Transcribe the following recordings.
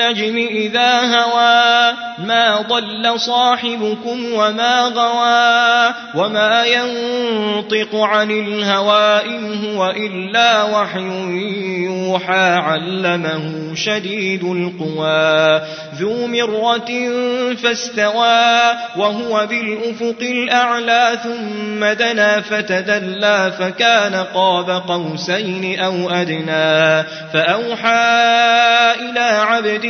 إذا هوى ما ضل صاحبكم وما غوى وما ينطق عن الهوى إن هو إلا وحي يوحى علمه شديد القوى ذو مرة فاستوى وهو بالأفق الأعلى ثم دنا فتدلى فكان قاب قوسين أو أدنى فأوحى إلى عبده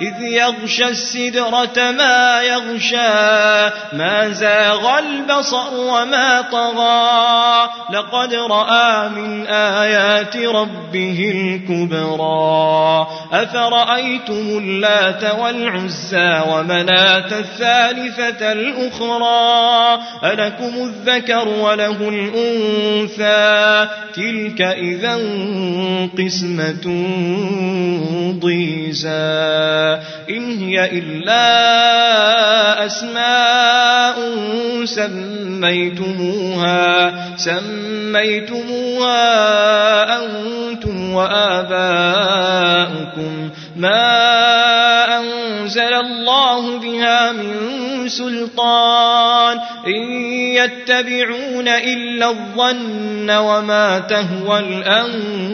إذ يغشى السدرة ما يغشى ما زاغ البصر وما طغى. لقد رأى من آيات ربه الكبرى. أفرأيتم اللات والعزى ومناة الثالثة الأخرى؟ ألكم الذكر وله الأنثى. تلك إذا قسمة ضيزى. إن هي إلا أسماء سميتموها سميتموها أنتم وآباؤكم. ما أنزل الله بها من سلطان إن يتبعون إلا الظن وما تهوى الأنفس.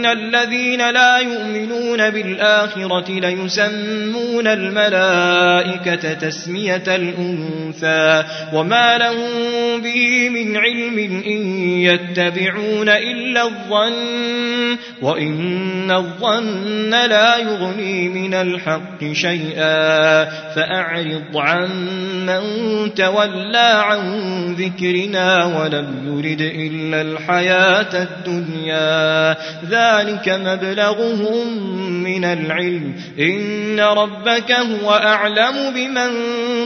إن الذين لا يؤمنون بالآخرة ليسمون الملائكة تسمية الأنثى وما لهم به من علم إن يتبعون إلا الظن وإن الظن لا يغني من الحق شيئا فأعرض عن من تولى عن ذكرنا ولم يرد إلا الحياة الدنيا ذلك مبلغهم من العلم. إن ربك هو أعلم بمن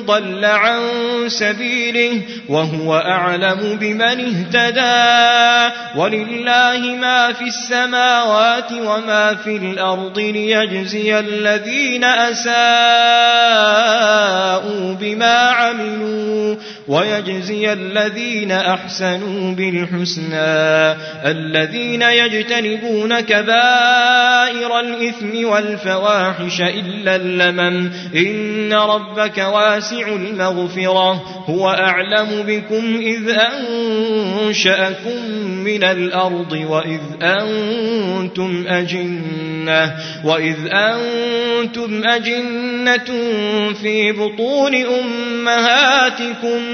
ضل عن سبيله وهو أعلم بمن اهتدى. ولله ما في السماوات وما في الأرض ليجزي الذين أساءوا. ويجزي الذين أحسنوا بالحسنى الذين يجتنبون كبائر الإثم والفواحش إلا اللمم إن ربك واسع المغفرة هو أعلم بكم إذ أنشأكم من الأرض وإذ أنتم أجنة وإذ أنتم أجنة في بطون أمهاتكم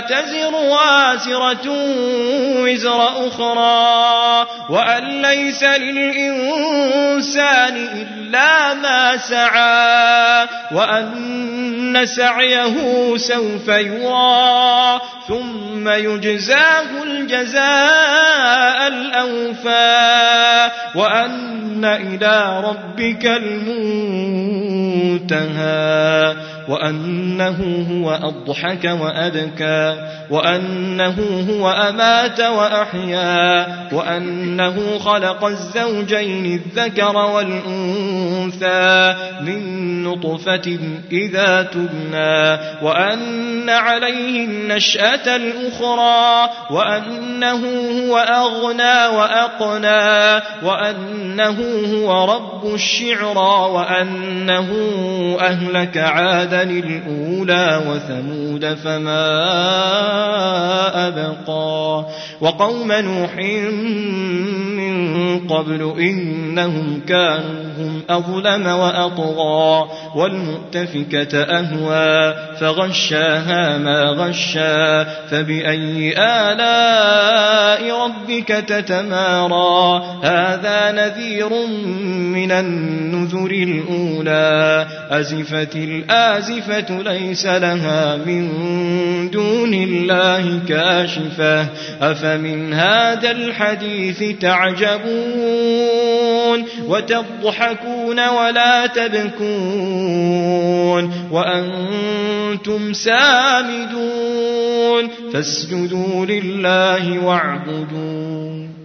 تزر وازرة وزر أخرى وأن ليس للإنسان إلا ما سعى وأن سعيه سوف يرى ثم يجزاه الجزاء الأوفى وأن إلى ربك المنتهى وأنه هو أضحك وأبكى وأنه هو أمات وأحيا وأنه خلق الزوجين الذكر والأنثى من نطفة إذا تبنى وأن عليه النشأة الأخرى وأنه هو أغنى وأقنى وأنه هو رب الشعرى وأنه أهلك عادا الأولى وثمود فما أبقى وقوم نوح قبل إنهم كانوا هم أظلم وأطغى والمؤتفكة أهوى فغشاها ما غشا فبأي آلاء ربك تتمارى هذا نذير من النذر الأولى أزفت الآزفة ليس لها من دون الله كاشفة أفمن هذا الحديث تعجبون وتضحكون ولا تبكون وأنتم سامدون فاسجدوا لله واعبدون